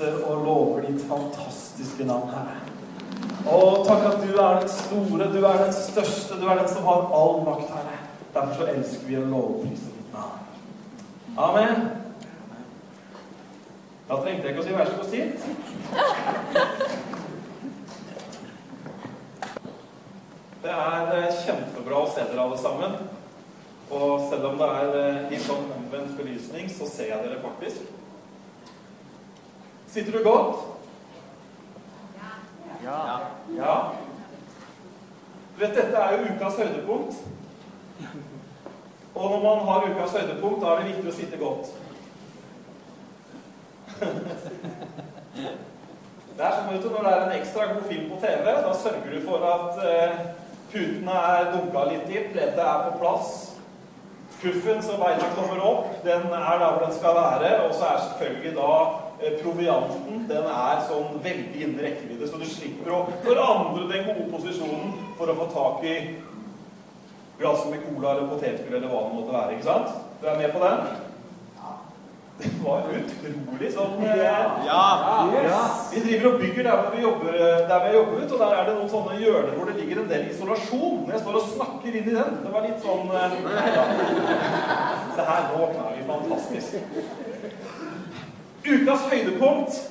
priser og lover ditt fantastiske navn, Herre. Og takk at du er den store, du er den største, du er den som har all makt, Herre. Derfor så elsker vi å lovprise ditt navn. Amen. Da trengte jeg ikke å si 'vær så god, sitt'. Det er eh, kjempebra å se dere alle sammen. Og selv om det er eh, litt sånn omvendt belysning, så ser jeg dere faktisk. Sitter du godt? Ja. Ja. Du vet, dette er jo ukas høydepunkt. Og når man har ukas høydepunkt, da er det viktig å sitte godt. Det er sånn vet du, Når det er en ekstra god film på TV, da sørger du for at eh, putene er dunka litt i, pleddet er på plass. Kuffen som beina kommer opp, den er der hvor den skal være. Og så er selvfølgelig da provianten den er sånn veldig innen rekkevidde, så du slipper å forandre den gode posisjonen for å få tak i glasset med cola eller potetgull eller hva det måtte være. ikke sant? Du er med på den? Det var utrolig sånn eh, Ja. vi driver og bygger der hvor vi jobber, der vi jobber ut, og der er det noen sånne hjørner hvor det ligger en del isolasjon. Når jeg står og snakker inn i den. Det var litt sånn eh, ja. Se her, nå knar vi fantastisk. Ukas høydepunkt.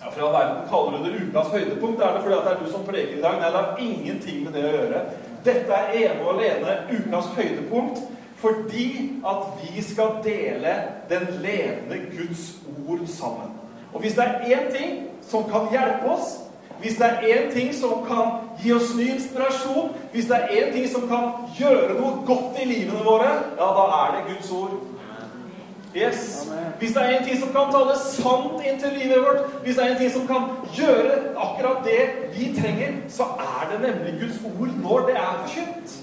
Ja, For all verden kaller du det ukas høydepunkt. Er det fordi at det er du som preker i dag? Nei, det har ingenting med det å gjøre. Dette er ene og alene ukas høydepunkt fordi at vi skal dele den levende Guds ord sammen. Og hvis det er én ting som kan hjelpe oss, hvis det er én ting som kan gi oss ny inspirasjon, hvis det er én ting som kan gjøre noe godt i livene våre, ja, da er det Guds ord. Yes. Hvis det er en ting som kan tale sant inn til livet vårt, hvis det er en ting som kan gjøre akkurat det vi trenger, så er det nemlig Guds ord når det er forkynt.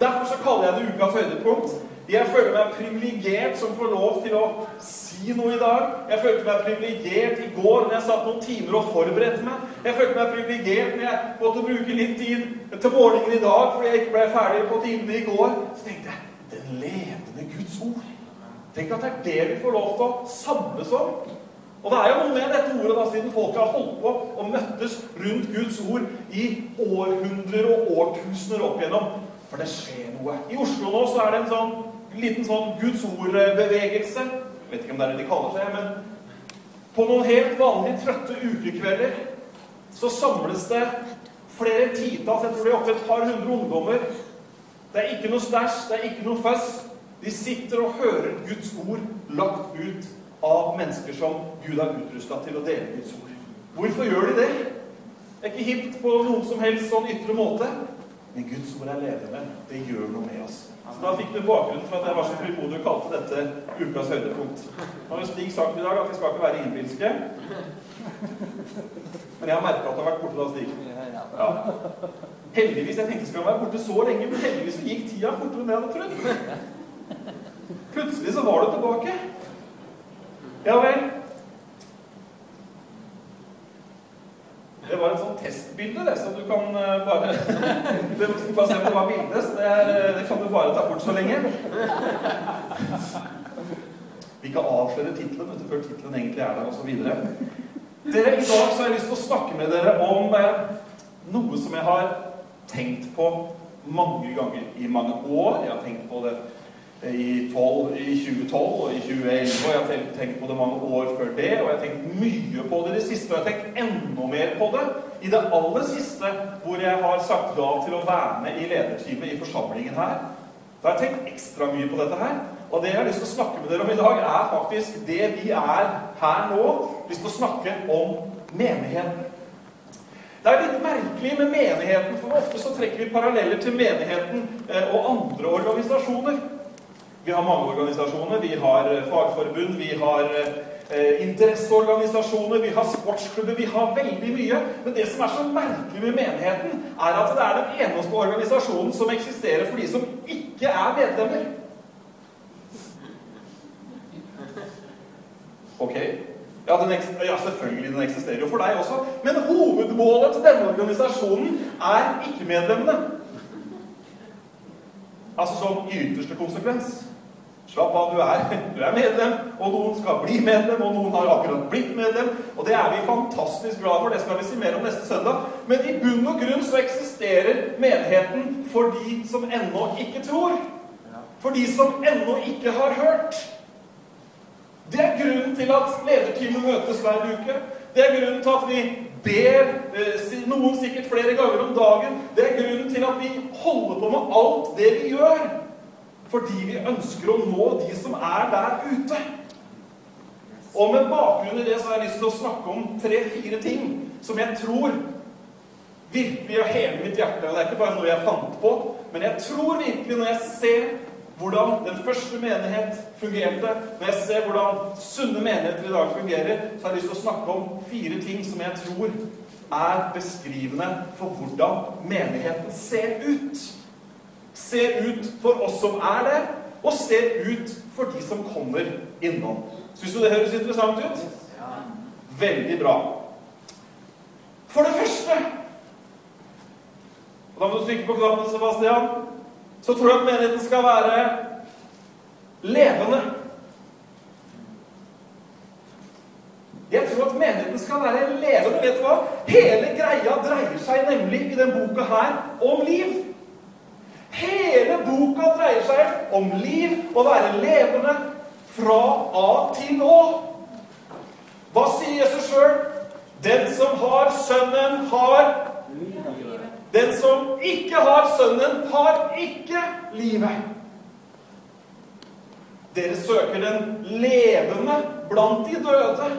Derfor så kaller jeg det ukas høydepunkt. Jeg føler meg privilegert som får lov til å si noe i dag. Jeg følte meg privilegert i går når jeg satt noen timer og forberedte meg. Jeg følte meg privilegert når jeg måtte bruke litt tid til morgenen i dag fordi jeg ikke ble ferdig på timene i går. Så tenkte jeg den levende Guds ord. Tenk at det er det vi får lov til å samles om. Og det er jo noe med dette ordet da, siden folk har holdt på og møttes rundt Guds ord i århundrer og årtusener opp igjennom. For det skjer noe. I Oslo nå så er det en sånn liten sånn Guds ord-bevegelse. Vet ikke om det er det de kaller seg, men på noen helt vanlige trøtte ukekvelder så samles det flere titalls, jeg tror det er opptil et par hundre ungdommer. Det er ikke noe stæsj, det er ikke noe føss. De sitter og hører Guds ord lagt ut av mennesker som Gud har utrusta til å dele Guds ord. Hvorfor gjør de det? Det er ikke hipt på noen som helst sånn ytre måte. Men Guds ord er levende. Det gjør noe med oss. Så Da fikk du bakgrunnen for at jeg var så frimodig og kalte dette ukas høydepunkt. Nå har Stig sagt i dag at vi skal ikke være innbilske. Men jeg har merka at det har vært borte da, Stig. Ja. Heldigvis. Jeg tenkte skal skulle være borte så lenge, men heldigvis gikk tida fortere enn jeg hadde trodd. Plutselig så var du tilbake. Ja vel. Det var et sånt testbilde, det, som du kan eh, bare Det bare se om det var bilde, så det, er, eh, det kan du bare ta bort så lenge. Vi kan avsløre tittelen vet du, før tittelen egentlig er der, osv. Dere, I dag så har jeg lyst til å snakke med dere om eh, noe som jeg har tenkt på mange ganger i mange år. Jeg har tenkt på det i, 12, i 2012 og i 2011, og jeg har tenkt, på det mange år før det. Og jeg har tenkt mye på det i det siste, og jeg har tenkt enda mer på det i det aller siste, hvor jeg har sagt ja til å være med i lederteamet i forsamlingen her. Da har jeg tenkt ekstra mye på dette her. Og det jeg har lyst til å snakke med dere om i dag, er faktisk det vi er her nå. lyst til å snakke om menigheten. Det er litt merkelig med menigheten, for ofte så trekker vi paralleller til menigheten eh, og andre organisasjoner. Vi har mange organisasjoner. Vi har eh, fagforbund, vi har eh, interesseorganisasjoner, vi har sportsklubber. Vi har veldig mye. Men det som er så merkelig med menigheten, er at det er den eneste organisasjonen som eksisterer for de som ikke er medlemmer. Ok? Ja, ja, selvfølgelig, den eksisterer jo for deg også. Men hovedmålet til denne organisasjonen er ikke-medlemmene. Altså som i ytterste konsekvens. Slapp av, du er, du er medlem, og noen skal bli medlem, og noen har akkurat blitt medlem. Og det er vi fantastisk glad for. Det skal vi si mer om neste søndag. Men i bunn og grunn så eksisterer menigheten for de som ennå ikke tror. For de som ennå ikke har hørt. Det er grunnen til at lederteamet møtes hver uke. Det er grunnen til at vi ber eh, noen sikkert flere ganger om dagen. Det er grunnen til at vi holder på med alt det vi gjør. Fordi vi ønsker å nå de som er der ute. Og med bakgrunn i det så har jeg lyst til å snakke om tre-fire ting som jeg tror virkelig av hele mitt hjerte Og det er ikke bare noe jeg fant på, men jeg tror virkelig, når jeg ser hvordan den første menighet fungerte, når jeg ser hvordan sunne menigheter i dag fungerer, så har jeg lyst til å snakke om fire ting som jeg tror er beskrivende for hvordan menigheten ser ut ser ut for oss som er der, og ser ut for de som kommer innom. Syns du det høres interessant ut? Veldig bra. For det første og Da må du trykke på knappen, Sebastian. Så tror jeg at menigheten skal være levende. Jeg tror at menigheten skal være levende. Vet du hva? Hele greia dreier seg nemlig i denne boka her om liv. Hele boka dreier seg om liv, å være levende fra A til Å. Hva sier Jesus sjøl? Den som har Sønnen, har Den som ikke har Sønnen, har ikke livet. Dere søker den levende blant de døde,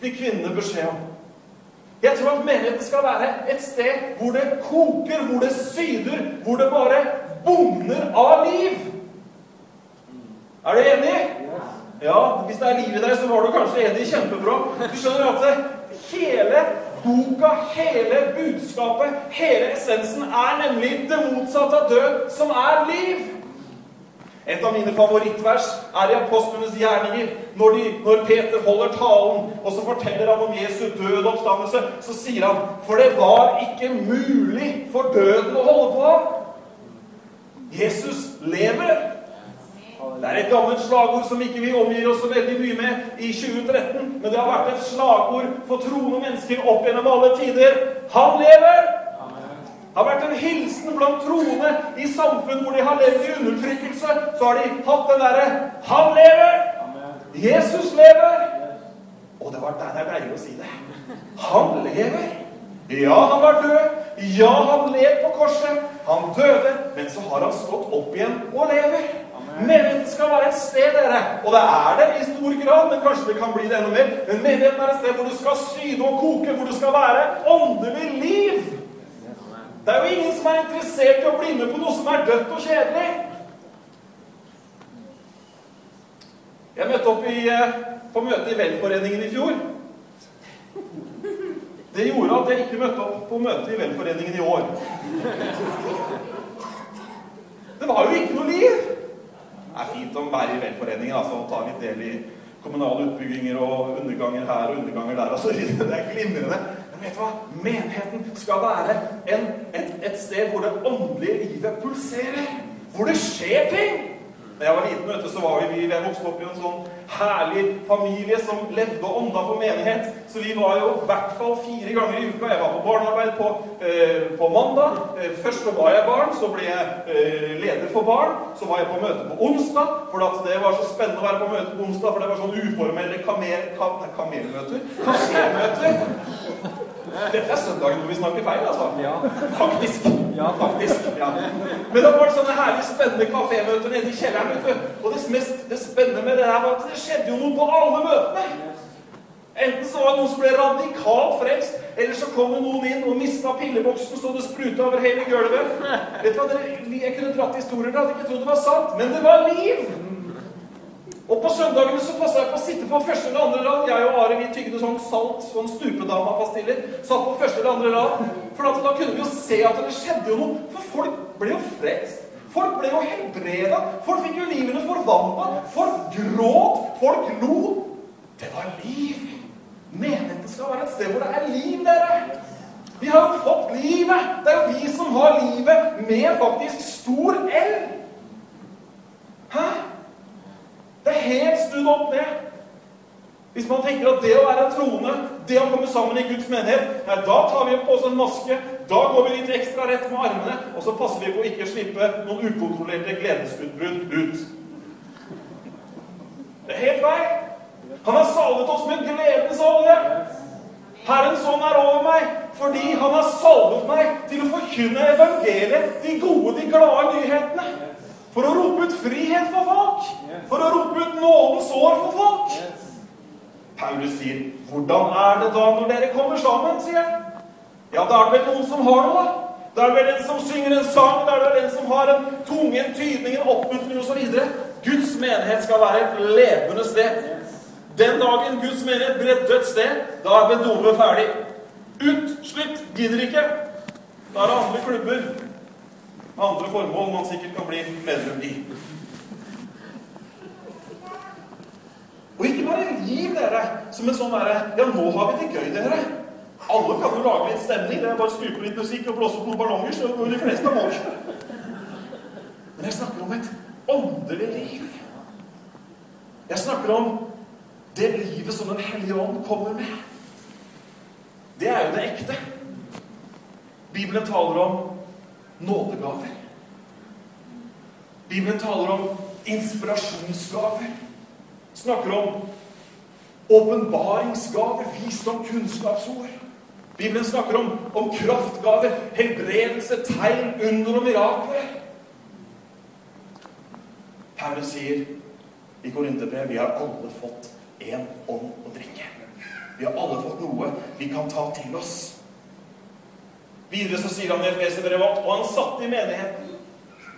fikk kvinnene beskjed om. Jeg tror at menigheten skal være et sted hvor det koker, hvor det syder, hvor det bare bugner av liv. Er du enig? Ja, hvis det er liv i deg, så var du kanskje enig. Kjempebra. Du skjønner at hele boka, hele budskapet, hele essensen er nemlig det motsatte av død, som er liv. Et av mine favorittvers er i apostlenes gjerninger. Når, de, når, Peter holder talen, og så forteller han om Jesu død og oppstandelse, så sier han For det var ikke mulig for døden å holde på. Jesus lever. Det er et gammelt slagord som ikke vi omgir oss så veldig mye med i 2013, men det har vært et slagord for troende mennesker opp gjennom alle tider. Han lever! Har vært en hilsen blant troende i samfunn hvor de har levd i undertrykkelse. Så har de hatt den derre 'Han lever! Jesus lever!' Og det var det er deilig å si det. Han lever. Ja, han var død. Ja, han led på korset. Han døde, men så har han stått opp igjen og lever. Menigheten skal være et sted, dere. Og det er det i stor grad, men kanskje det kan bli det enda mer. Men menigheten er et sted hvor du skal syde og koke, hvor du skal være åndelig liv. Det er jo ingen som er interessert i å bli med på noe som er dødt og kjedelig. Jeg møtte opp i, eh, på møte i Velforeningen i fjor. Det gjorde at jeg ikke møtte opp på møte i Velforeningen i år. Det var jo ikke noe liv. Det er fint å være i Velforeningen altså, og ta litt del i kommunale utbygginger og underganger her og underganger der. Altså, det er glimrende. Vet du hva? Menigheten skal være en, et, et sted hvor det åndelige livet pulserer. Hvor det skjer ting. Da jeg var liten, vet du, så var vi, vi vokste opp i en sånn herlig familie som levde og ånda for menighet. Så vi var jo i hvert fall fire ganger i uka. Jeg var på barnearbeid på, eh, på mandag. Eh, først så var jeg barn, så ble jeg eh, leder for barn. Så var jeg på møte på onsdag, for det var så spennende å være på møte på onsdag. For det var sånn uformelle kamer, kam, kamelmøter. Kamelmøter. Dette er søndagen hvor vi snakker feil, altså. Ja. Faktisk. Ja, faktisk. Ja. Men det var sånne herlig spennende kafémøter nede i kjelleren. vet du. Og det, mest, det spennende med det her var at det skjedde jo noe på alle møtene. Enten så var det noen som ble radikalt frelst, eller så kom det noen inn og mista pilleboksen så det spruta over hele gulvet. Vet du hva, Jeg kunne dratt historier, dere hadde ikke trodd det var sant, men det var liv! Og på søndagene så passa jeg på å sitte på første eller andre rad. Jeg og Are vi tygde sånn salt, sånn stupedama-pastiller. Satt på første eller andre rad. For da kunne vi jo se at det skjedde jo noe. For folk ble jo frelst. Folk ble jo helbreda. Folk fikk jo livene forvandla. Folk gråt. Folk lo. Det var liv. Menigheten skal være et sted hvor det er liv, dere. Vi har jo fått livet. Det er jo vi som har livet med faktisk stor L. Hæ? Snudd opp ned. Hvis man tenker at det å være troende, det å komme sammen i Guds menighet nei, Da tar vi på oss en maske, da går vi litt ekstra rett med armene, og så passer vi på å ikke slippe noen ukontrollerte gledesutbrudd ut. Det er helt feil. Han har salvet oss med gledens olje. Herrens ånd er over meg fordi han har salvet meg til å forkynne evangeliet, de gode, de glade nyhetene. For å rope ut frihet for folk. For å rope ut nådens år for folk. Paulus sier, 'Hvordan er det da når dere kommer sammen?' sier han. Ja, da er det vel noen som har noe, da. Da er det vel en som synger en sang, da er det vel en som har en tunge, en tydning, en oppmuntring osv. Guds menighet skal være et levende sted. Den dagen Guds menighet blir et dødt sted, da er Bedove ferdig. Ut! Slutt! Gidder ikke. Da er det andre klubber, andre formål man sikkert kan bli medlem i. Og ikke bare giv dere som en sånn derre Ja, nå har vi det gøy, dere. Alle kan jo lage litt stemning. Det er bare å skru på litt musikk og blåse opp noen ballonger, så går de fleste av oss. Men jeg snakker om et åndelig liv. Jeg snakker om det livet som Den hellige ånd kommer med. Det er jo det ekte. Bibelen taler om nådegaver. Bibelen taler om inspirasjonsgaver. Snakker om åpenbaringsgaver, visdom, kunnskapsord. Bibelen snakker om, om kraftgaver, helbredelse, tegn, under og mirakler. Paulus sier i Korinterbrevet vi har alle fått én ånd å drikke. Vi har alle fått noe vi kan ta til oss. Videre så sier han i Efeserbrevet og han satte i menigheten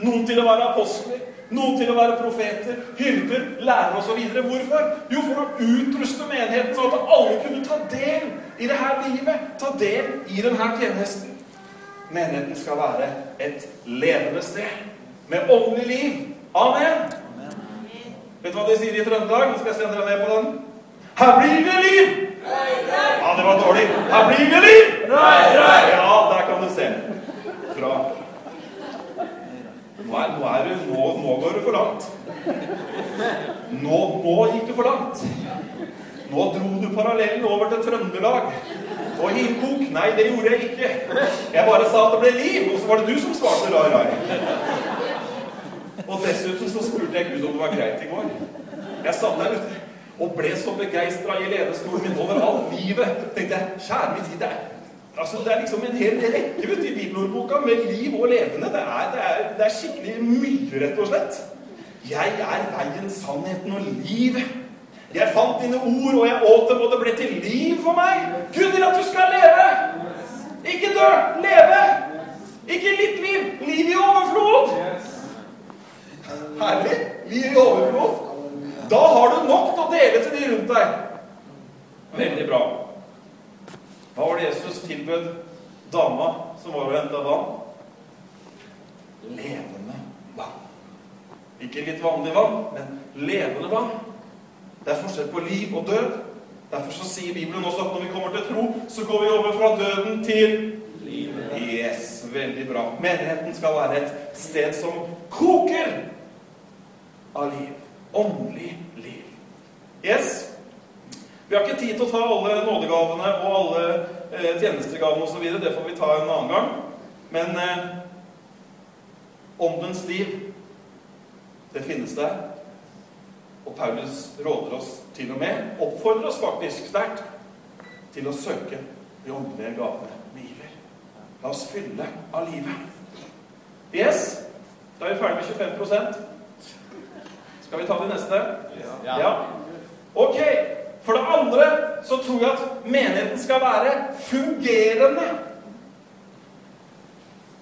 noen til å være apostler, noen til å være profeter, hyrder, lærere osv. Hvorfor? Jo, for å utruste menigheten sånn at alle kunne ta del i det her livet. Ta del i denne tjenesten. Menigheten skal være et levende sted med åndelig liv. Amen. Vet du hva de sier i Trøndelag? Nå skal jeg sende dere med på den. Her blir det liv! Ja, det var dårlig. Her blir det liv! Ja, der du se. Fra Nå, er, nå, er du, nå, nå går du for langt. Nå, nå gikk du for langt. Nå dro du parallellen over til Trøndelag. Og Hinkok? Nei, det gjorde jeg ikke. Jeg bare sa at det ble liv, og så var det du som svarte rar, rar. Og dessuten så spurte jeg Gud om det var greit i går. Jeg satt der ute og ble så begeistra i ledestolen min over alt livet. tenkte jeg, kjære min tid, det er, altså, det er liksom en hel rekke vet, i bibelordboka med liv og levende. Det er, det, er, det er skikkelig mye, rett og slett. Jeg er veien, sannheten og livet. Jeg fant dine ord, og jeg åt dem, og det ble til liv for meg. Gud vil at du skal leve! Ikke dø! Leve! Ikke litt liv. Liv i overflod. Herlig. Liv i overflod. Da har du nok til å dele til de rundt deg. Veldig bra. Hva var det Jesus tilbød dama som var og henta vann? Levende vann. Ikke litt vanlig vann, men levende vann. Det er forskjell på liv og død. Derfor så sier Bibelen også at når vi kommer til tro, så går vi over fra døden til livet. Yes, veldig bra. Menigheten skal være et sted som koker av liv åndelig liv. Yes. Vi har ikke tid til å ta alle nådegavene og alle eh, tjenestegavene osv. Det får vi ta en annen gang. Men eh, åndens liv, det finnes der. Og Paulus råder oss til og med, oppfordrer oss faktisk sterkt, til å søke de åndelige gavene med iver. La oss fylle av livet. Yes, da er vi ferdig med 25% skal vi ta de neste? Ja. ja. Ok. For det andre så tror jeg at menigheten skal være fungerende.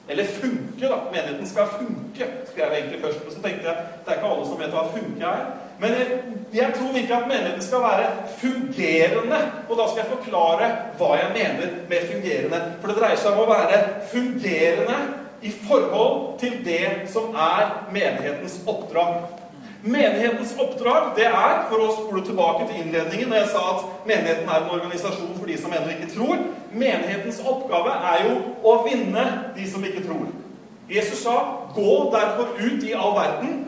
Eller funke, da. Menigheten skal funke, skrev jeg egentlig først. Og så tenkte jeg det er ikke alle som vet hva funke er. Men jeg, jeg tror ikke at menigheten skal være fungerende. Og da skal jeg forklare hva jeg mener med fungerende. For det dreier seg om å være fungerende i forhold til det som er menighetens oppdrag. Menighetens oppdrag det er, for å spole tilbake til innledningen når jeg sa at menigheten er en organisasjon for de som ennå ikke tror Menighetens oppgave er jo å vinne de som ikke tror. Jesus sa 'Gå derfor ut i all verden'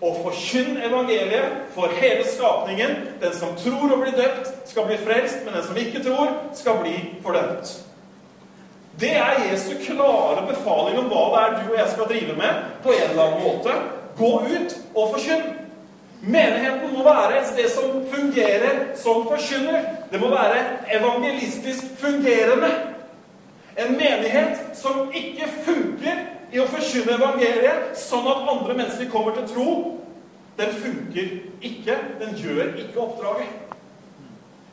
og forkynn evangeliet for hele skapningen. Den som tror og blir døpt, skal bli frelst, men den som ikke tror, skal bli fordømt. Det er Jesu klare befaling om hva det er du og jeg skal drive med på en eller annen måte. Gå ut og forkynn. Menigheten må være et sted som fungerer som forkynner. Det må være evangelistisk fungerende. En menighet som ikke funker i å forkynne evangeliet sånn at andre mennesker kommer til tro, den funker ikke. Den gjør ikke oppdraget.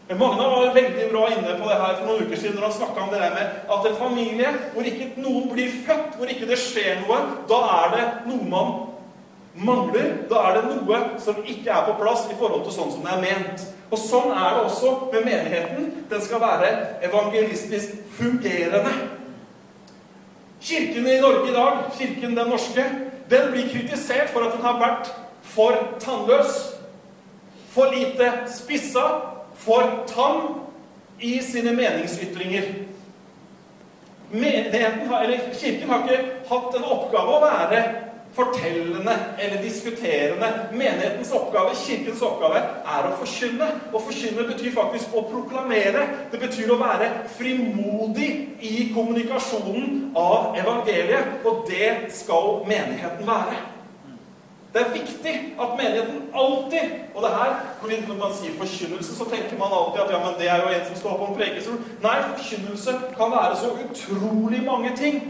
Magna var veldig bra inne på det her for noen uker siden når han snakka om det der med at en familie hvor ikke noen blir født, hvor ikke det skjer noe, da er det noe man mangler. Da er det noe som ikke er på plass i forhold til sånn som det er ment. Og sånn er det også med menigheten. Den skal være evangelistisk fungerende. Kirken i Norge i dag, kirken den norske, den blir kritisert for at den har vært for tannløs. For lite spissa, for tam i sine meningsytringer. Menigheten, eller Kirken har ikke hatt en oppgave å være fortellende eller diskuterende. Menighetens oppgave, kirkens oppgave, er å forkynne. Å forkynne betyr faktisk å proklamere. Det betyr å være frimodig i kommunikasjonen av evangeliet. Og det skal menigheten være. Det er viktig at menigheten alltid Og det her, når man sier forkynnelse, så tenker man alltid at ja, men det er jo en som står på en prekestol. Nei, forkynnelse kan være så utrolig mange ting.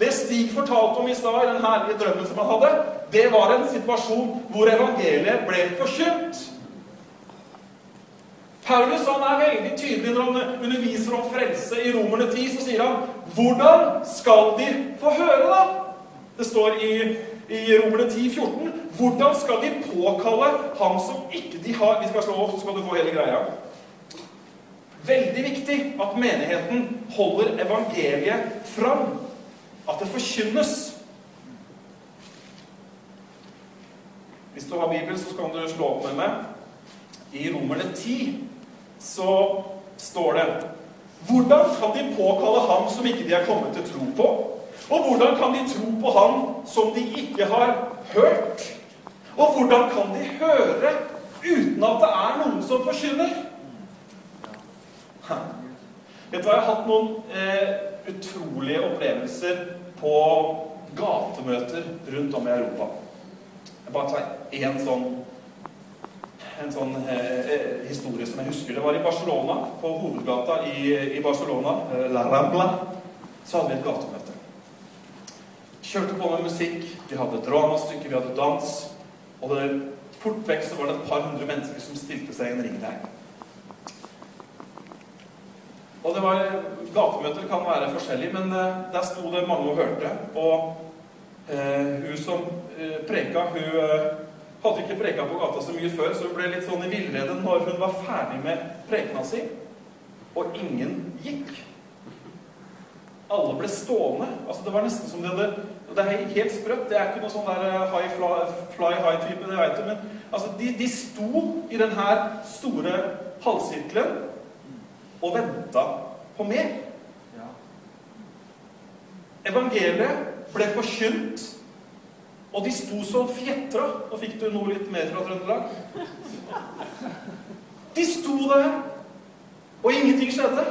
Det Stig fortalte om i stad, i den herlige drømmen som han hadde, det var en situasjon hvor evangeliet ble forkynt. Paulus han er veldig tydelig når han underviser om frelse i Romerne 10. Så sier han 'Hvordan skal de få høre', da? Det står i, i Romerne 10, 14. Hvordan skal de påkalle ham som ikke de har Vi skal slå opp, så skal du få hele greia. Veldig viktig at menigheten holder evangeliet fram at det forkynnes. Hvis du har Bibelen, så kan du slå opp med meg. I Romerne 10 så står det Hvordan kan de påkalle ham som ikke de er kommet til tro på? Og hvordan kan de tro på Han som de ikke har hørt? Og hvordan kan de høre uten at det er noen som forsyner? Vet du hva, Jeg har hatt noen eh, utrolige opplevelser på gatemøter rundt om i Europa. Jeg bare tar én sånn en sånn eh, eh, historie som jeg husker. Det var i Barcelona, på hovedgata i, i Barcelona, eh, La Rambla, så hadde vi et gatemøte. Kjørte på med musikk, vi hadde dramastykker, vi hadde dans. Og det, fort vekk så var det et par hundre mennesker som stilte seg i en ring der. Og det var, Gatemøter kan være forskjellige, men eh, der sto det mange og hørte. Og eh, hun som eh, preka, hun eh, hadde ikke preka på gata så mye før, så hun ble litt sånn i villrede når hun var ferdig med prekena si, og ingen gikk. Alle ble stående. altså Det var nesten som de hadde Det er helt sprøtt. Det er ikke noe sånn der eh, high fly, fly high-type, det veit du, men altså, de, de sto i denne store halvsirkelen og venta på mer. Evangeliet ble forkynt, og de sto som fjetra. Nå fikk du noe litt mer fra Trøndelag. De sto der, og ingenting skjedde.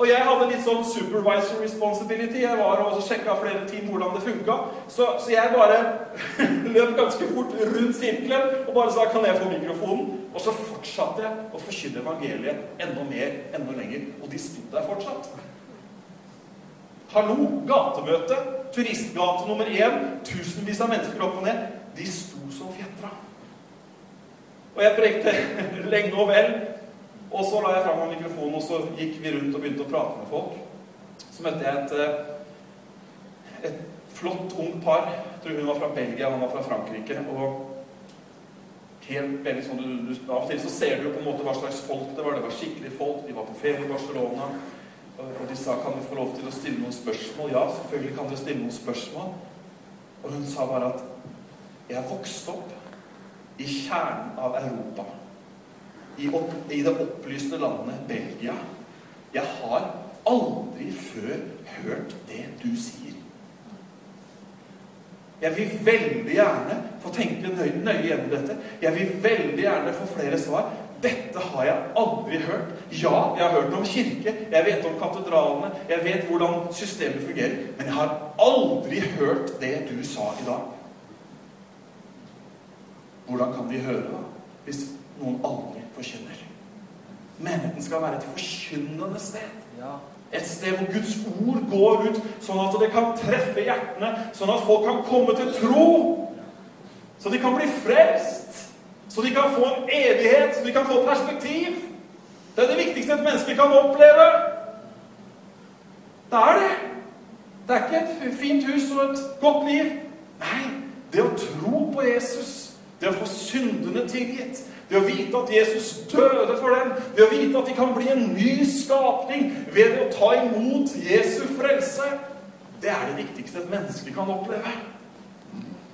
Og jeg hadde litt sånn supervisor responsibility. Jeg var og sjekka flere team hvordan det funka. Så, så, jeg bare løp ganske fort rundt sirkelen og bare sa 'Kan jeg få mikrofonen?' Og så fortsatte jeg å forkynne evangeliet enda mer, enda lenger. Og de sto der fortsatt. Hallo! Gatemøte. Turistgate nummer én. Tusenvis av mennesker opp og ned. De sto som fjetra. Og jeg prekte lenge og vel. Og så la jeg fram mikrofonen, og så gikk vi rundt og begynte å prate med folk. Så møtte jeg et, eh, et flott, ungt par. Jeg tror hun var fra Belgia, han var fra Frankrike. og helt veldig sånn, du, du, Av og til så ser du jo på en måte hva slags folk det var. Det var skikkelige folk. De var på ferie i Barcelona. Og de sa kan vi få lov til å stille noen spørsmål. Ja, selvfølgelig kan dere stille noen spørsmål. Og hun sa bare at jeg vokste opp i kjernen av Europa i, opp, i det opplyste landet Belgia. Jeg har aldri før hørt det du sier. Jeg vil veldig gjerne få tenke nøye, nøye gjennom dette. Jeg vil veldig gjerne få flere svar. Dette har jeg aldri hørt. Ja, jeg har hørt om kirke, jeg vet om katedralene, jeg vet hvordan systemet fungerer, men jeg har aldri hørt det du sa i dag. Hvordan kan de høre, da, hvis noen aldri forkynner? Menigheten skal være et forkynnende sted. Ja. Et sted hvor Guds ord går ut, sånn at det kan treffe hjertene, sånn at folk kan komme til tro. Så de kan bli frelst. Så de kan få en evighet, så de kan få perspektiv. Det er det viktigste et menneske kan oppleve. Det er det. Det er ikke et fint hus og et godt liv. Nei, det å tro på Jesus, det å få syndene tilgitt, det å vite at Jesus døde for dem, det å vite at de kan bli en ny skapning ved å ta imot Jesu frelse, det er det viktigste et menneske kan oppleve.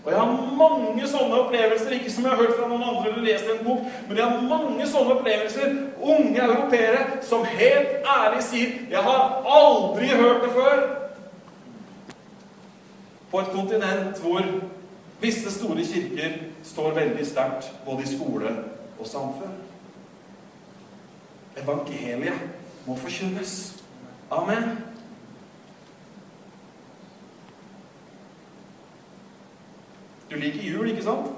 Og jeg har mange sånne opplevelser, ikke som jeg har hørt fra noen andre eller lest i en bok, men jeg har mange sånne opplevelser, unge europeere, som helt ærlig sier 'Jeg har aldri hørt det før'. På et kontinent hvor visse store kirker står veldig sterkt, både i skole og samfunn. Evangeliet må forkynnes. Amen. Du liker jul, ikke sant?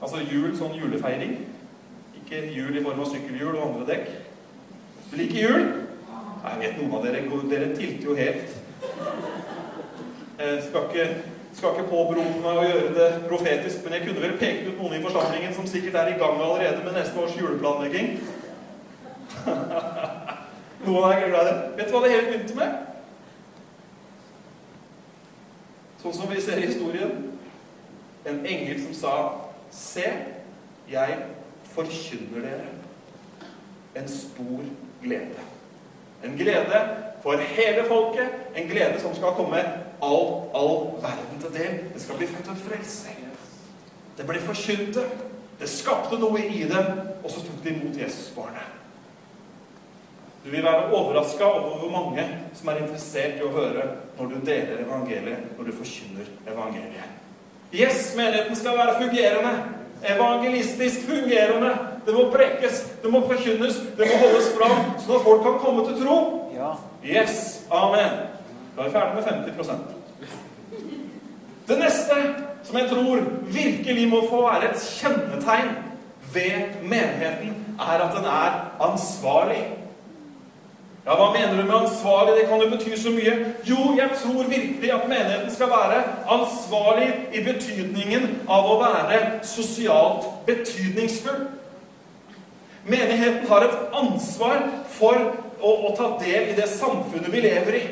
Altså jul, sånn julefeiring. Ikke jul i form av sykkelhjul og andre dekk. Du liker jul? Jeg vet noen av dere Dere tilter jo helt. Jeg skal ikke, skal ikke påberope meg å gjøre det profetisk, men jeg kunne vel pekt ut noen i forsamlingen som sikkert er i gang allerede med neste års juleplanlegging. noen er glad i det. Vet du hva det hele begynte med? Sånn som vi ser i historien. En engel som sa, 'Se, jeg forkynner dere en stor glede.' En glede for hele folket, en glede som skal komme all, all verden til del. Det skal bli født en frelser. Det ble forkynte. Det skapte noe i dem, og så tok de imot Jesusbarnet. Du vil være overraska over hvor mange som er interessert i å høre når du deler evangeliet, når du forkynner evangeliet. Yes, menigheten skal være fungerende. Evangelistisk fungerende. Det må brekkes, det må forkynnes, det må holdes fram, sånn at folk kan komme til tro. Ja. Yes. Amen. Da er vi ferdig med 50 Det neste som jeg tror virkelig må få være et kjennetegn ved menigheten, er at den er ansvarlig. Ja, Hva mener du med ansvarlig? Det kan jo bety så mye. Jo, jeg tror virkelig at menigheten skal være ansvarlig i betydningen av å være sosialt betydningsfull. Menigheten har et ansvar for å, å ta del i det samfunnet vi lever i.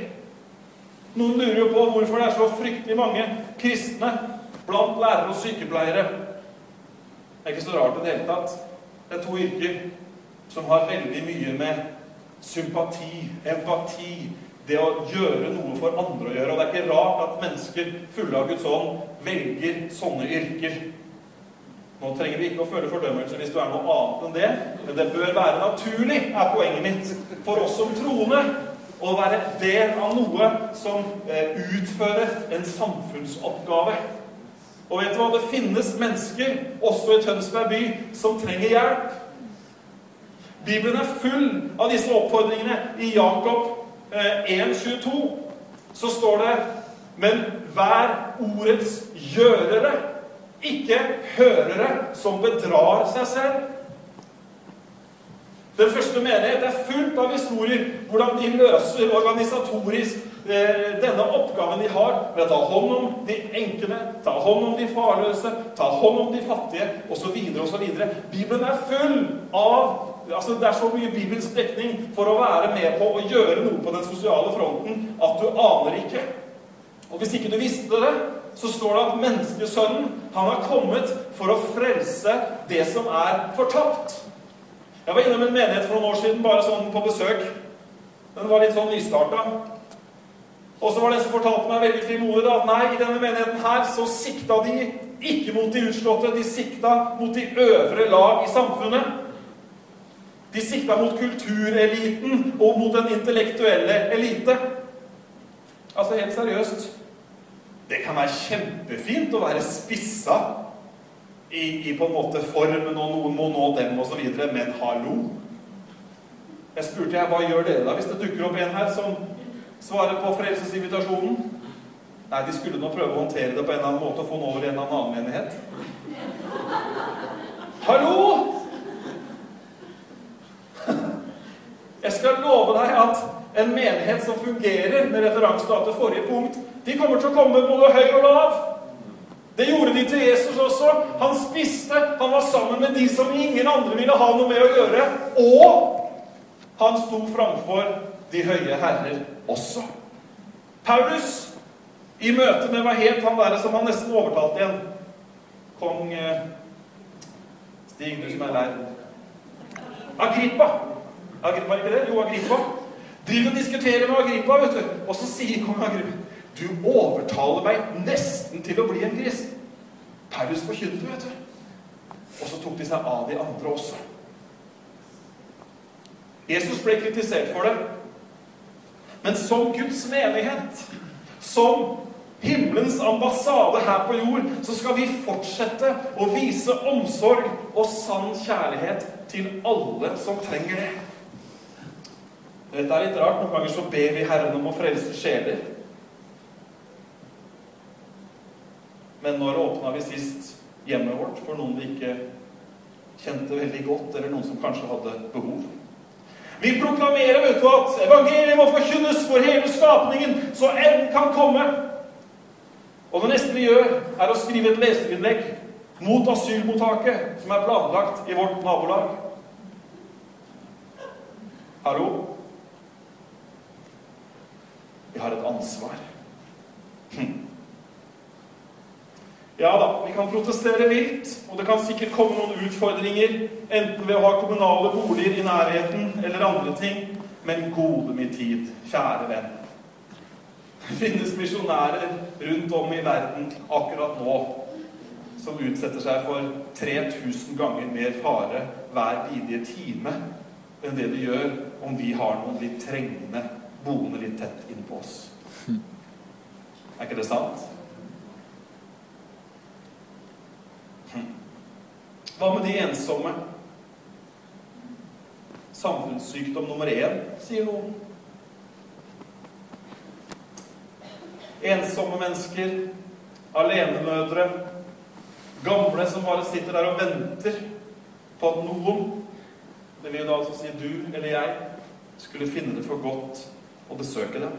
Noen lurer jo på hvorfor det er så fryktelig mange kristne blant lærere og sykepleiere. Det er ikke så rart i det hele tatt. Det er to yrker som har veldig mye med sympati, empati, det å gjøre noe for andre å gjøre. Og det er ikke rart at mennesker fulle av Guds ånd velger sånne yrker. Nå trenger vi ikke å føle fordømmelse hvis du er noe annet enn det, men det bør være naturlig, er poenget mitt, for oss som troende å være del av noe som eh, utfører en samfunnsoppgave. Og vet du hva? Det finnes mennesker, også i Tønsberg by, som trenger hjelp. Bibelen er full av disse oppfordringene. I Jakob eh, 1,22 så står det Men vær ordets gjørere, ikke hørere som bedrar seg selv. Den første menighet er fullt av historier hvordan de løser organisatorisk eh, denne oppgaven de har med å ta hånd om de enkene, ta hånd om de farløse, ta hånd om de fattige osv. osv. Bibelen er full av altså Det er så mye bibelsk dekning for å være med på å gjøre noe på den sosiale fronten at du aner ikke. Og hvis ikke du visste det, så står det at menneskesønnen han har kommet for å frelse det som er fortapt. Jeg var innom en menighet for noen år siden, bare sånn på besøk. Den var litt sånn nystarta. Og så var det en som fortalte meg veldig frimodig at nei, i denne menigheten her så sikta de ikke mot de utslåtte, de sikta mot de øvre lag i samfunnet. De sikta mot kultureliten og mot den intellektuelle elite. Altså helt seriøst. Det kan være kjempefint å være spissa i, i på en måte formen, og noen må nå dem osv., men hallo? Jeg spurte jeg, hva gjør dere da hvis det dukker opp en her som svarer på frelsesinvitasjonen? Nei, de skulle nå prøve å håndtere det på en eller annen måte og få den over i en annen menighet. Hallo! Jeg skal love deg at en menighet som fungerer med referanse til forrige punkt, de kommer til å komme både høy og lav. Det gjorde de til Jesus også. Han spiste, han var sammen med de som ingen andre ville ha noe med å gjøre. Og han sto framfor de høye herrer også. Paulus, i møte med hva het han der som han nesten overtalte igjen? Kong eh, Stig, du som er lei. Agrippa. Agrippa, ikke det? Jo, Agrippa. Driver og diskuterer med Agrippa, vet du. Og så sier kong Agrippa du overtaler meg nesten til å bli en kristen. Paulus forkynte, vet du. Og så tok de seg av de andre også. Jesus ble kritisert for det. Men som Guds menighet, som himmelens ambassade her på jord, så skal vi fortsette å vise omsorg og sann kjærlighet til alle som trenger det. Dette er litt rart. Noen ganger så ber vi Herren om å frelse sjeler. Men når åpna vi sist hjemmet vårt for noen vi ikke kjente veldig godt, eller noen som kanskje hadde behov? Vi proklamerer vet du, at evangeliet må forkynnes for hele skapningen, så enn kan komme. Og det neste vi gjør, er å skrive et leserinnlegg mot asylmottaket som er planlagt i vårt nabolag. Hallo? Vi har et ansvar. Hm. Ja da, vi kan protestere vilt, og det kan sikkert komme noen utfordringer, enten ved å ha kommunale boliger i nærheten eller andre ting, men gode min tid, kjære venn. Det finnes misjonærer rundt om i verden akkurat nå som utsetter seg for 3000 ganger mer fare hver bidige time enn det de gjør om vi har noen litt trengende boende litt tett innpå oss. Er ikke det sant? Hva med de ensomme? Samfunnssykdom nummer én, sier noen. Ensomme mennesker, alenemødre, gamle som bare sitter der og venter på at noen, det vil jo da altså si du eller jeg, skulle finne det for godt å besøke dem.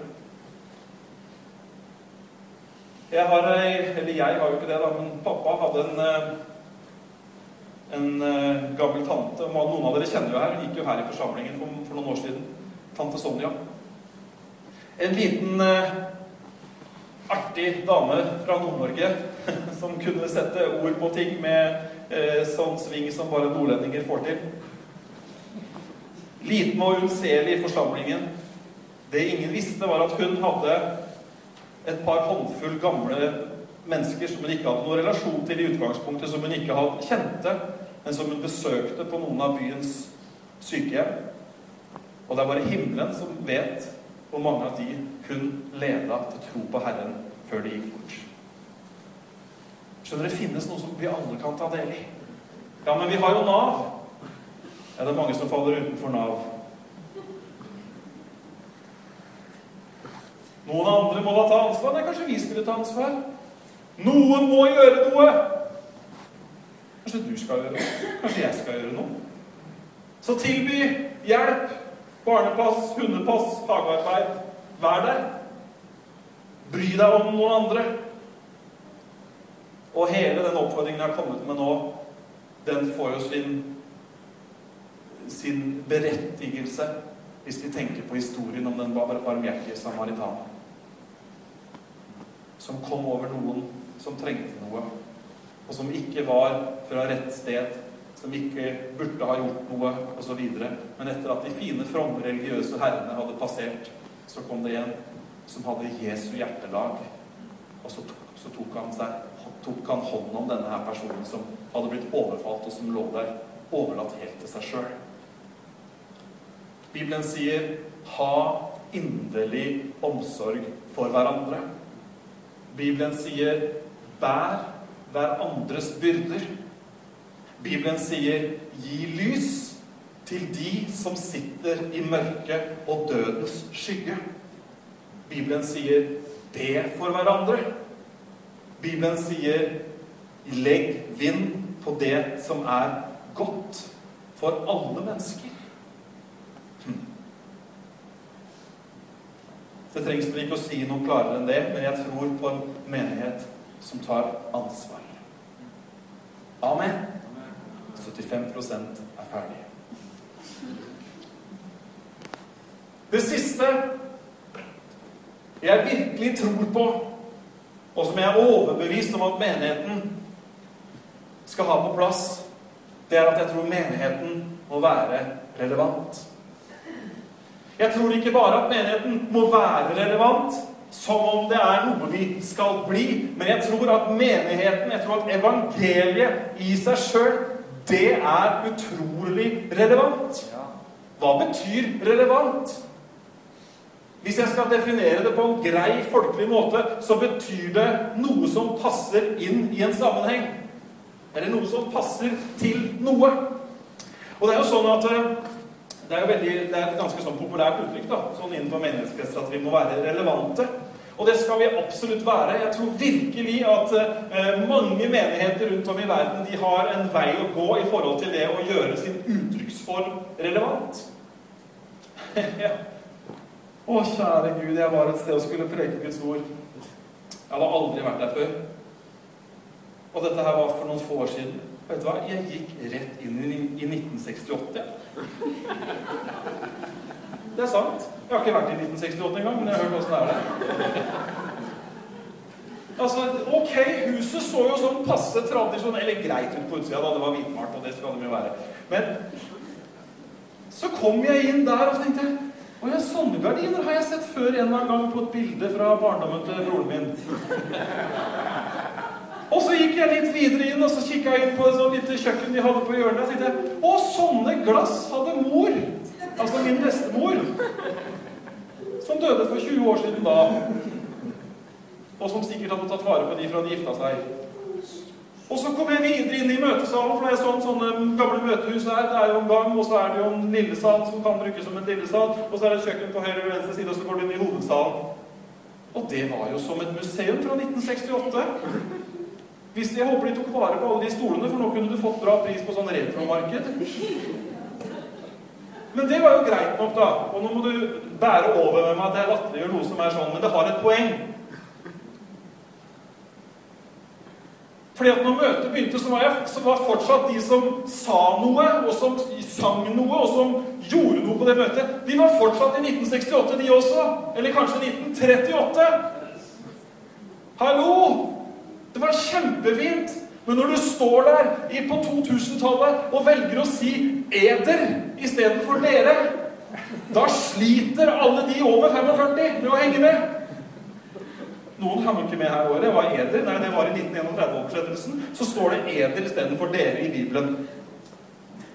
Jeg har Eller jeg har jo ikke det, da, men pappa hadde en eh, en uh, gammel tante. Noen av dere kjenner jo her. Hun gikk jo her i forsamlingen for, for noen år siden. Tante Sonja. En liten uh, artig dame fra Nord-Norge som kunne sette ord på ting med eh, sånn sving som bare nordlendinger får til. Liten og unnselig i forsamlingen. Det ingen visste, var at hun hadde et par håndfull gamle mennesker som hun ikke hadde noen relasjon til i utgangspunktet, som hun ikke hadde kjente, men som hun besøkte på noen av byens sykehjem. Og det er bare himmelen som vet hvor mange av de hun leda til tro på Herren før de gikk bort. Skjønner Det finnes noe som vi alle kan ta del i. Ja, men vi har jo Nav. Ja, det er mange som faller utenfor Nav. Noen andre må da ta ansvar. Nei, kanskje vi skulle ta ansvar? Noen må gjøre noe! Kanskje du skal gjøre noe? Kanskje jeg skal gjøre noe? Så tilby hjelp, barnepass, hundepass, hagearbeid. Vær der. Bry deg om noen andre. Og hele den oppfordringen jeg har kommet med nå, den får jo sin, sin berettigelse hvis vi tenker på historien om den barmhjertige samaritanen. Som kom over noen som trengte noe og som ikke var fra rett sted, som ikke burde ha gjort noe, osv. Men etter at de fine, fromme, religiøse herrene hadde passert, så kom det en som hadde Jesu hjertelag. Og så tok, så tok, han, seg, tok han hånd om denne her personen som hadde blitt overfalt, og som lå der overlatt helt til seg sjøl. Bibelen sier 'ha inderlig omsorg for hverandre'. Bibelen sier 'bær hverandres byrder'. Bibelen sier 'gi lys' til de som sitter i mørket og dødens skygge. Bibelen sier 'be for hverandre'. Bibelen sier 'legg vind på det som er godt for alle mennesker'. Hm. Det trengs vel ikke å si noe klarere enn det, men jeg tror på en menighet som tar ansvar. Amen. 75% er ferdige. Det siste jeg virkelig tror på, og som jeg er overbevist om at menigheten skal ha på plass, det er at jeg tror menigheten må være relevant. Jeg tror ikke bare at menigheten må være relevant, som om det er noe vi skal bli, men jeg tror at menigheten, jeg tror at evangeliet i seg sjøl, det er utrolig relevant. Hva betyr relevant? Hvis jeg skal definere det på en grei, folkelig måte, så betyr det noe som passer inn i en sammenheng. Eller noe som passer til noe. Og det er jo sånn at eh, det er jo veldig, det er et ganske sånn populært uttrykk da, sånn innenfor menighetskretser at vi må være relevante. Og det skal vi absolutt være. Jeg tror virkelig at eh, mange menigheter rundt om i verden de har en vei å gå i forhold til det å gjøre sin uttrykksform relevant. Å, kjære Gud, jeg var et sted og skulle preke Guds ord. Jeg hadde aldri vært der før. Og dette her var for noen få år siden. Vet du hva? Jeg gikk rett inn i, i 1968. Det er sant. Jeg har ikke vært i 1968 engang, men jeg har hørt åssen det er der. Altså, ok, huset så jo sånn passe tradisjonelt Eller greit ut på utsida, da. Det var hvitmalt, og det skal det jo være. Men så kom jeg inn der og tenkte å ja, sånne gardiner har jeg sett før en eller annen gang på et bilde fra barndommen til broren min. Og så gikk jeg litt videre inn og så kikka inn på et sånt lite kjøkken de hadde på hjørnet. Og tenkte Å, sånne glass hadde mor! Altså min bestemor. Som døde for 20 år siden da. Og som sikkert hadde tatt vare på de fra de gifta seg. Og så kom jeg videre inn i møtesalen, for det er sånn sånne gamle møtehus her. Det er jo en gang, og så er det jo en lillesal som kan brukes som en lillesal. Og så er det kjøkken på høyre og venstre side, og så går du inn i hovedsalen. Og det var jo som et museum fra 1968. Hvis Jeg håper de tok vare på alle de stolene, for nå kunne du fått bra pris på sånn retromarked. Men det var jo greit nok, da. Og nå må du bære over med meg at jeg latterliggjør noe som er sånn, men det har et poeng. Fordi at når møtet begynte, så var, jeg, så var fortsatt de som sa noe, og som sang noe, og som gjorde noe på det møtet, de var fortsatt i 1968, de også. Eller kanskje 1938. Hallo! Det var kjempefint. Men når du står der på 2000-tallet og velger å si 'eder' istedenfor 'dere', da sliter alle de over 45 med å henge med. Noen hang ikke med her i året. Var eder. Nei, det var i 1931-oversettelsen. Så står det eder istedenfor dere i Bibelen.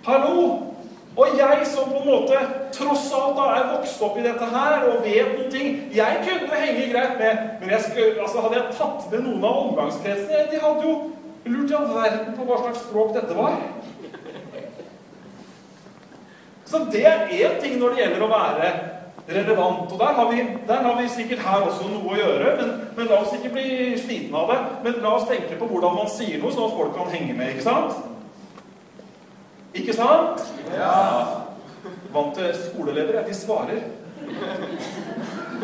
Hallo! Og jeg som på en måte tross alt da er vokst opp i dette her og vet noen ting Jeg kunne henge greit med, men jeg skulle, altså hadde jeg tatt med noen av omgangskretsene De hadde jo lurt i all verden på hva slags språk dette var. Så det er én ting når det gjelder å være relevant. Og der har, vi, der har vi sikkert her også noe å gjøre, men, men, la oss ikke bli slitne av det. Men la oss tenke på hvordan man sier noe, sånn at folk kan henge med. Ikke sant? Ikke sant? Ja. Vant til skoleelever, de svarer.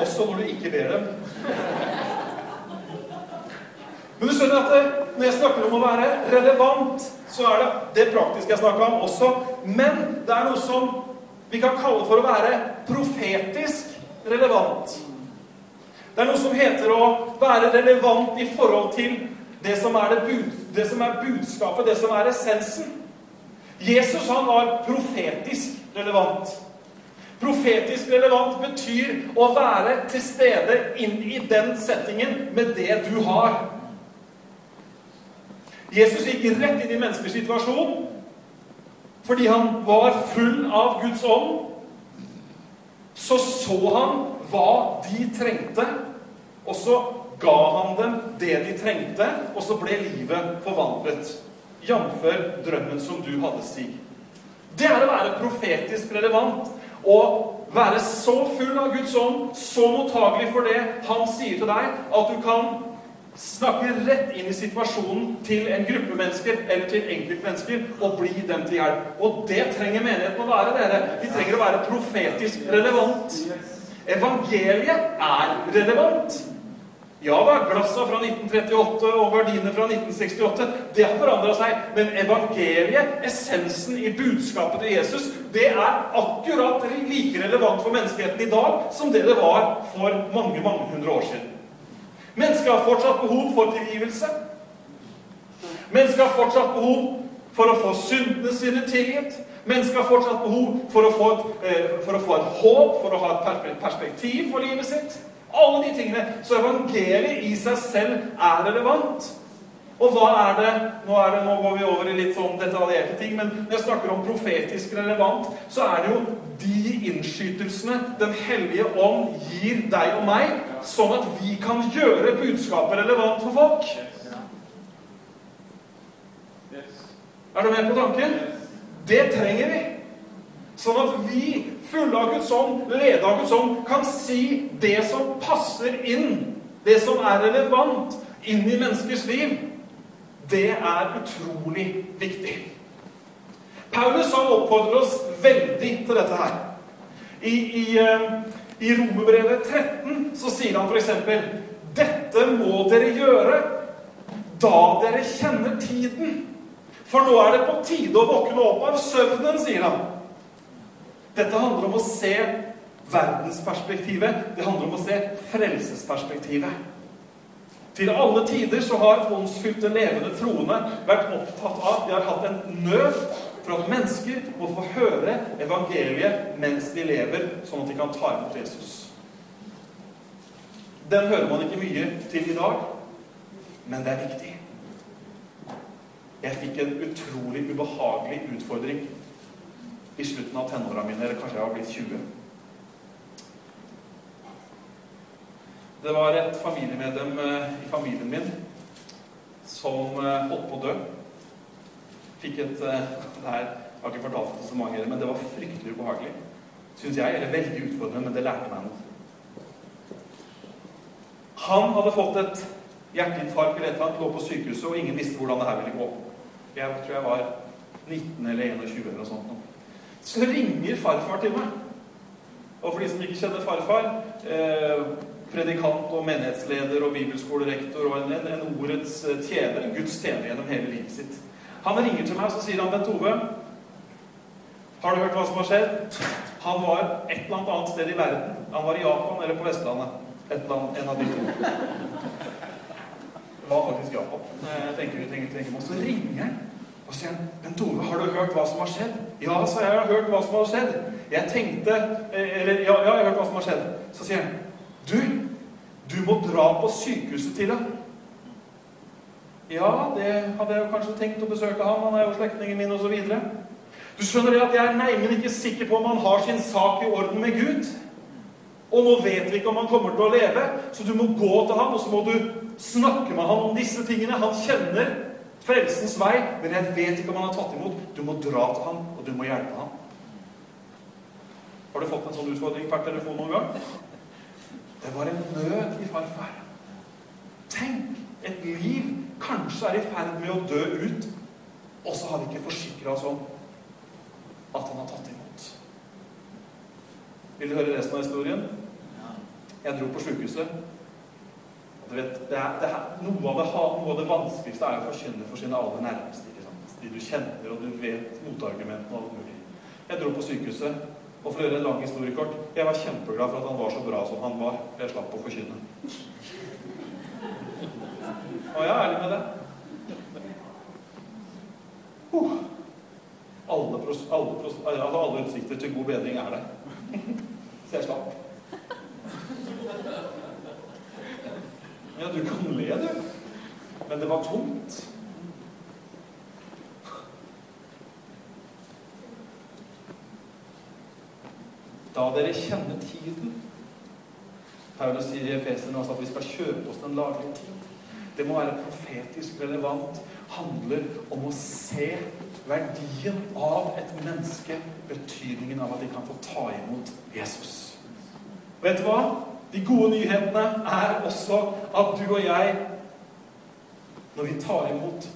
Også når du ikke ber dem. Men du skjønner at eh, når jeg snakker om å være relevant, så er det det praktiske jeg snakker om også. Men det er noe som vi kan kalle for å være profetisk relevant. Det er noe som heter å være relevant i forhold til det som er, det bud, det som er budskapet, det som er essensen. Jesus han var profetisk relevant. Profetisk relevant betyr å være til stede inn i den settingen med det du har. Jesus gikk rett inn i menneskers situasjon fordi han var full av Guds ånd, så så han hva de trengte, og så ga han dem det de trengte, og så ble livet forvandlet. Jf. drømmen som du hadde, Stig. Det er å være profetisk relevant. Og være så full av Guds ånd, så mottagelig for det han sier til deg, at du kan snakke rett inn i situasjonen til en gruppe mennesker eller til enkeltmennesker og bli dem til hjelp. Og det trenger menigheten å være, dere. Vi trenger å være profetisk relevant. Evangeliet er relevant. Ja da, glassa fra 1938 og gardiner fra 1968, det har forandra seg. Men evangeliet, essensen i budskapet til Jesus, det er akkurat like relevant for menneskeheten i dag som det det var for mange, mange hundre år siden. Mennesker har fortsatt behov for tilgivelse. Mennesker har fortsatt behov for å få syndene sine tilgitt. Mennesker har fortsatt behov for å, få et, eh, for å få et håp, for å ha et perspektiv for livet sitt. Alle de tingene. Så evangeliet i seg selv er relevant. Og hva er det Nå, er det, nå går vi over i litt sånn detaljerte ting, men når jeg snakker om profetisk relevant, så er det jo de innskytelsene Den hellige ånd gir deg og meg, sånn at vi kan gjøre budskapet relevant for folk. Er du med på tanken? Det trenger vi. Sånn at vi, fulle av Guds ånd, lede av Guds ånd, kan si det som passer inn, det som er relevant, inn i menneskers liv. Det er utrolig viktig. Paulus han oppfordrer oss veldig til dette her. I, i, eh, i Romerbrevet 13 så sier han f.eks.: Dette må dere gjøre da dere kjenner tiden. For nå er det på tide å våkne opp av søvnen, sier han. Dette handler om å se verdensperspektivet. Det handler om å se frelsesperspektivet. Til alle tider så har åndsfylte, levende troende vært opptatt av De har hatt en nød for at mennesker må få høre evangeliet mens de lever, sånn at de kan ta imot Jesus. Den hører man ikke mye til i dag, men det er viktig. Jeg fikk en utrolig ubehagelig utfordring i slutten av tenåra mine, eller kanskje jeg var blitt 20. Det var et familiemedlem eh, i familien min som eh, holdt på å dø. Fikk et eh, det her, Jeg har ikke fortalt det så mange, men det var fryktelig ubehagelig. Syns jeg. Eller veldig utfordrende, men det lærte meg noe. Han hadde fått et hjerteinfarkt eller et eller annet, lå på sykehuset, og ingen visste hvordan det her ville gå. Jeg tror jeg var 19 eller 21 eller noe sånt. Så ringer farfar til meg. Og for de som ikke kjenner farfar eh, Predikant og menighetsleder og bibelskolerektor og en, en, en ordets eh, tjener. En Guds tjener gjennom hele livet sitt. Han ringer til meg og så sier han, Bent Ove, har du hørt hva som har skjedd? Han var et eller annet sted i verden. Han var i Japan eller på Vestlandet. Et eller annet, en av de to. Det var faktisk Japan. Eh, jeg tenker, tenker, tenker, Og så ringer han og sier han, 'Bent Ove, har du hørt hva som har skjedd?' 'Ja', sa. 'Jeg har hørt hva som har skjedd.' Jeg tenkte eh, Eller, ja, ja, jeg har hørt hva som har skjedd. Så sier han, 'Du, du må dra på sykehuset til ham.' Ja, det hadde jeg jo kanskje tenkt å besøke ham. Han er jo slektningen min, osv. Du skjønner det at jeg er neimen ikke sikker på om han har sin sak i orden med Gud. Og nå vet vi ikke om han kommer til å leve, så du må gå til ham, og så må du snakke med ham om disse tingene. Han kjenner frelsens vei, men jeg vet ikke om han har tatt imot. Du må dra til ham, og du må hjelpe ham. Har du fått en sånn utfordring per telefon noen gang? Det var en nød i farfar. Tenk! Et liv kanskje er i ferd med å dø ut, og så har vi ikke forsikra oss om at han har tatt imot. Vil du høre resten av historien? Jeg dro på sjukehuset. Vet, det er, det er, noe, av det, noe, av det, vanskeligste er å forkynne for sine aller nærmeste. ikke sant? De du kjenner, og du vet motargumentene og alt mulig. Jeg dro på sykehuset, og for å gjøre en lang historie kort Jeg var kjempeglad for at han var så bra som han var. For jeg slapp å forkynne. Og jeg er ærlig med det. Uh. Alle, alle, pros, alle utsikter til god bedring er det. Så jeg slapp. Du kan le, du. Men det var tomt. Da dere kjenner tiden, Paulus sier i Efesien altså at vi skal kjøpe oss den laglige tid. Det må være profetisk relevant. Handler om å se verdien av et menneske, betydningen av at de kan få ta imot Jesus. Vet du hva? De gode nyhetene er også at du og jeg, når vi tar imot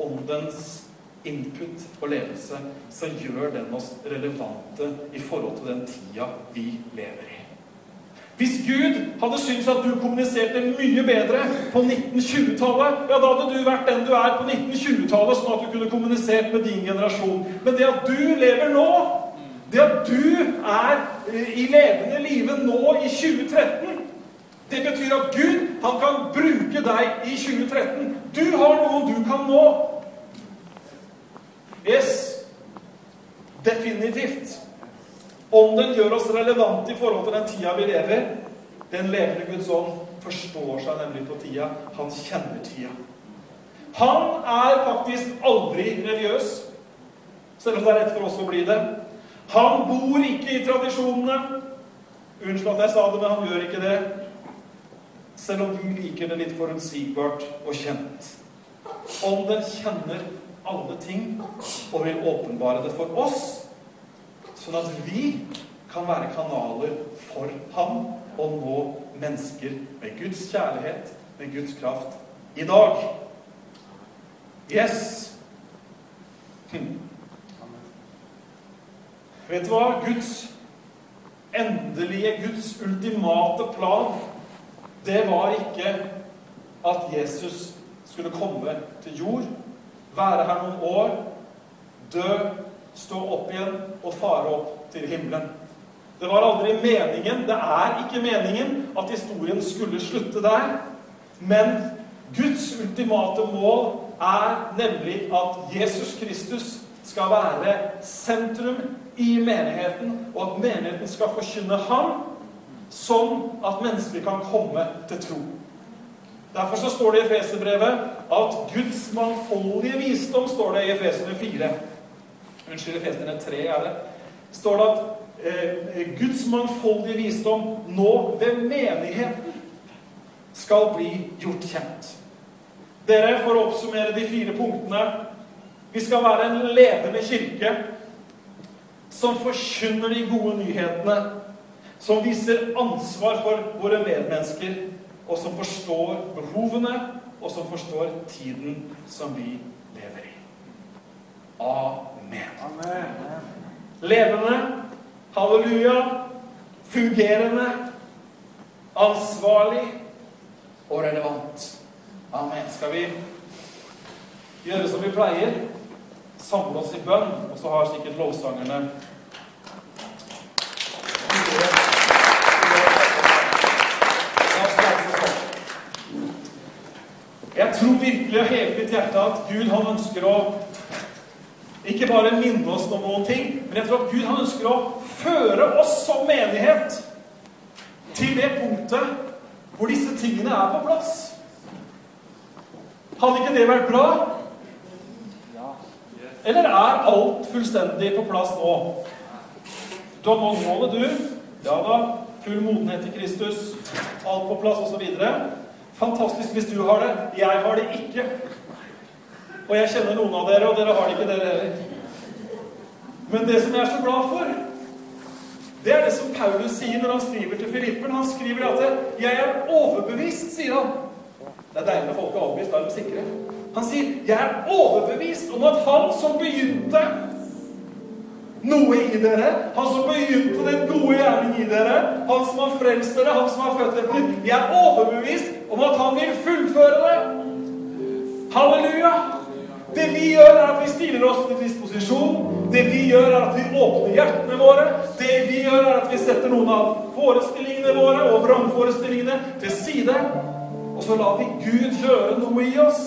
Åndens input og ledelse, så gjør den oss relevante i forhold til den tida vi lever i. Hvis Gud hadde syntes at du kommuniserte mye bedre på 1920-tallet, ja, da hadde du vært den du er på 1920-tallet, sånn at du kunne kommunisert med din generasjon. Men det at du lever nå, det at du er i levende live nå i 2013 det betyr at Gud han kan bruke deg i 2013. Du har noe du kan nå. Yes. Definitivt. Ånden gjør oss relevante i forhold til den tida vi lever. Den levende Guds ånd forstår seg nemlig på tida. Han kjenner tida. Han er faktisk aldri religiøs, selv om det er rett for oss å bli det. Han bor ikke i tradisjonene. Unnskyld at jeg sa det, men han gjør ikke det. Selv om vi liker det litt forutsigbart og kjent. Ånden kjenner alle ting og vil åpenbare det for oss, sånn at vi kan være kanaler for ham og nå mennesker med Guds kjærlighet, med Guds kraft, i dag. Yes. Hm. Vet du hva? Guds endelige, Guds ultimate plan, det var ikke at Jesus skulle komme til jord være her noen år, dø, stå opp igjen og fare opp til himmelen. Det var aldri meningen, det er ikke meningen, at historien skulle slutte der. Men Guds ultimate mål er nemlig at Jesus Kristus skal være sentrum i menigheten, og at menigheten skal forkynne ham, sånn at mennesker kan komme til tro. Derfor så står det i Efeserbrevet at Guds mangfoldige visdom står det i Efesene 4. Unnskyld, Efesene 3 er det. står det at eh, Guds mangfoldige visdom nå ved menigheten skal bli gjort kjent. Dere, For å oppsummere de fire punktene Vi skal være en levende kirke som forkynner de gode nyhetene, som viser ansvar for våre medmennesker og som forstår behovene, og som forstår tiden som vi lever i. Amen. Amen. Levende, halleluja, fungerende, ansvarlig og relevant. Amen. Skal vi gjøre som vi pleier? Samle oss i bønn, og så har sikkert lovsangerne Jeg tror virkelig av hele mitt hjerte at Gud han ønsker å ikke bare minne oss om noen ting, men jeg tror at Gud han ønsker å føre oss som menighet til det punktet hvor disse tingene er på plass. Hadde ikke det vært bra? Eller er alt fullstendig på plass nå? Du har nådd målet, du. Ja da. Full modenhet i Kristus. Alt på plass, osv. Fantastisk hvis du har det. Jeg har det ikke. Og jeg kjenner noen av dere, og dere har det ikke, dere heller. Men det som jeg er så glad for, det er det som Paulus sier når han skriver til Filippen. Han skriver at 'Jeg er overbevist', sier han. Det er deilig når folk er overbevist. Da er de sikre. Han sier 'Jeg er overbevist om at han som begynte noe i dere. Han som begynte den gode gjerning i dere. Han som har frelst dere, han som har født dere nytt. Vi er overbevist om at han vil fullføre det. Halleluja! Det vi gjør, er at vi stiller oss til disposisjon. Det vi gjør, er at vi åpner hjertene våre. Det vi gjør, er at vi setter noen av forestillingene våre og vrangforestillingene til side. Og så lar vi Gud gjøre noe i oss.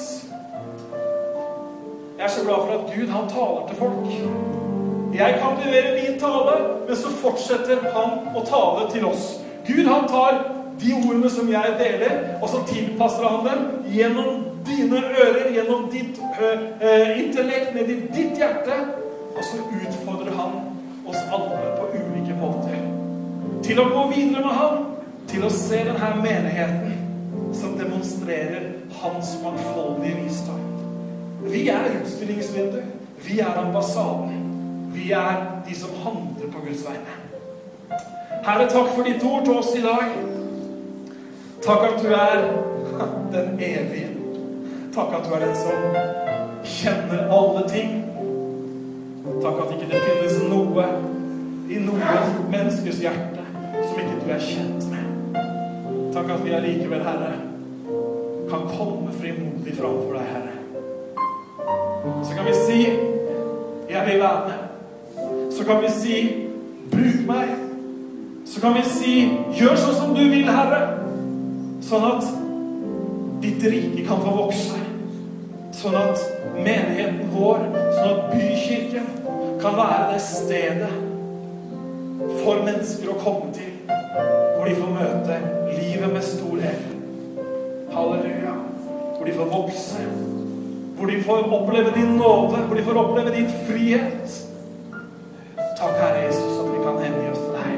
Jeg er så glad for at Gud, han taler til folk. Jeg kan levere min tale, men så fortsetter han å tale til oss. Gud han tar de ordene som jeg deler, og så tilpasser han dem gjennom dine ører, gjennom ditt uh, intellekt, ned i ditt hjerte. Og så utfordrer han oss alle på ulike måter til å gå videre med ham, til å se denne menigheten som demonstrerer hans mangfoldige visdom. Vi er utstillingsvinduet. Vi er ambassaden. Vi er de som handler på Guds vegne. Herre, takk for ditt ord til oss i dag. Takk at du er den evige. Takk at du er den som kjenner alle ting. Takk at ikke det finnes noe i noe menneskes hjerte som ikke du er kjent med. Takk at vi allikevel, Herre, kan komme frimodig framfor deg, Herre. Så kan vi si 'Jeg vil være med'. Kan vi si 'Bruk meg'. Så kan vi si 'Gjør sånn som du vil, Herre'. Sånn at ditt rike kan få vokse. Sånn at menigheten vår, sånn at bykirken kan være det stedet for mennesker å komme til, hvor de får møte livet med stor L. Halleluja. Hvor de får vokse. Hvor de får oppleve din nåde, hvor de får oppleve din frihet. Takk, Herre Jesus, at vi kan hengi oss til deg.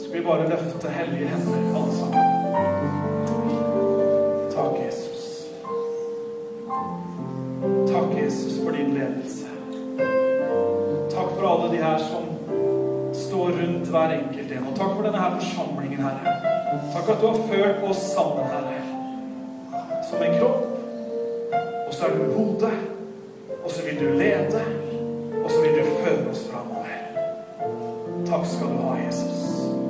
Skal vi bare løfte hellige hender, alle sammen. Takk, Jesus. Takk, Jesus, for din ledelse. Takk for alle de her som står rundt hver enkelt en. Og takk for denne her forsamlingen, Herre. Takk at du har ført oss sammen, Herre. Som en kropp. Og så er du hodet. Og så vil du lede vil du føre oss framover. Takk skal du ha, Jesus.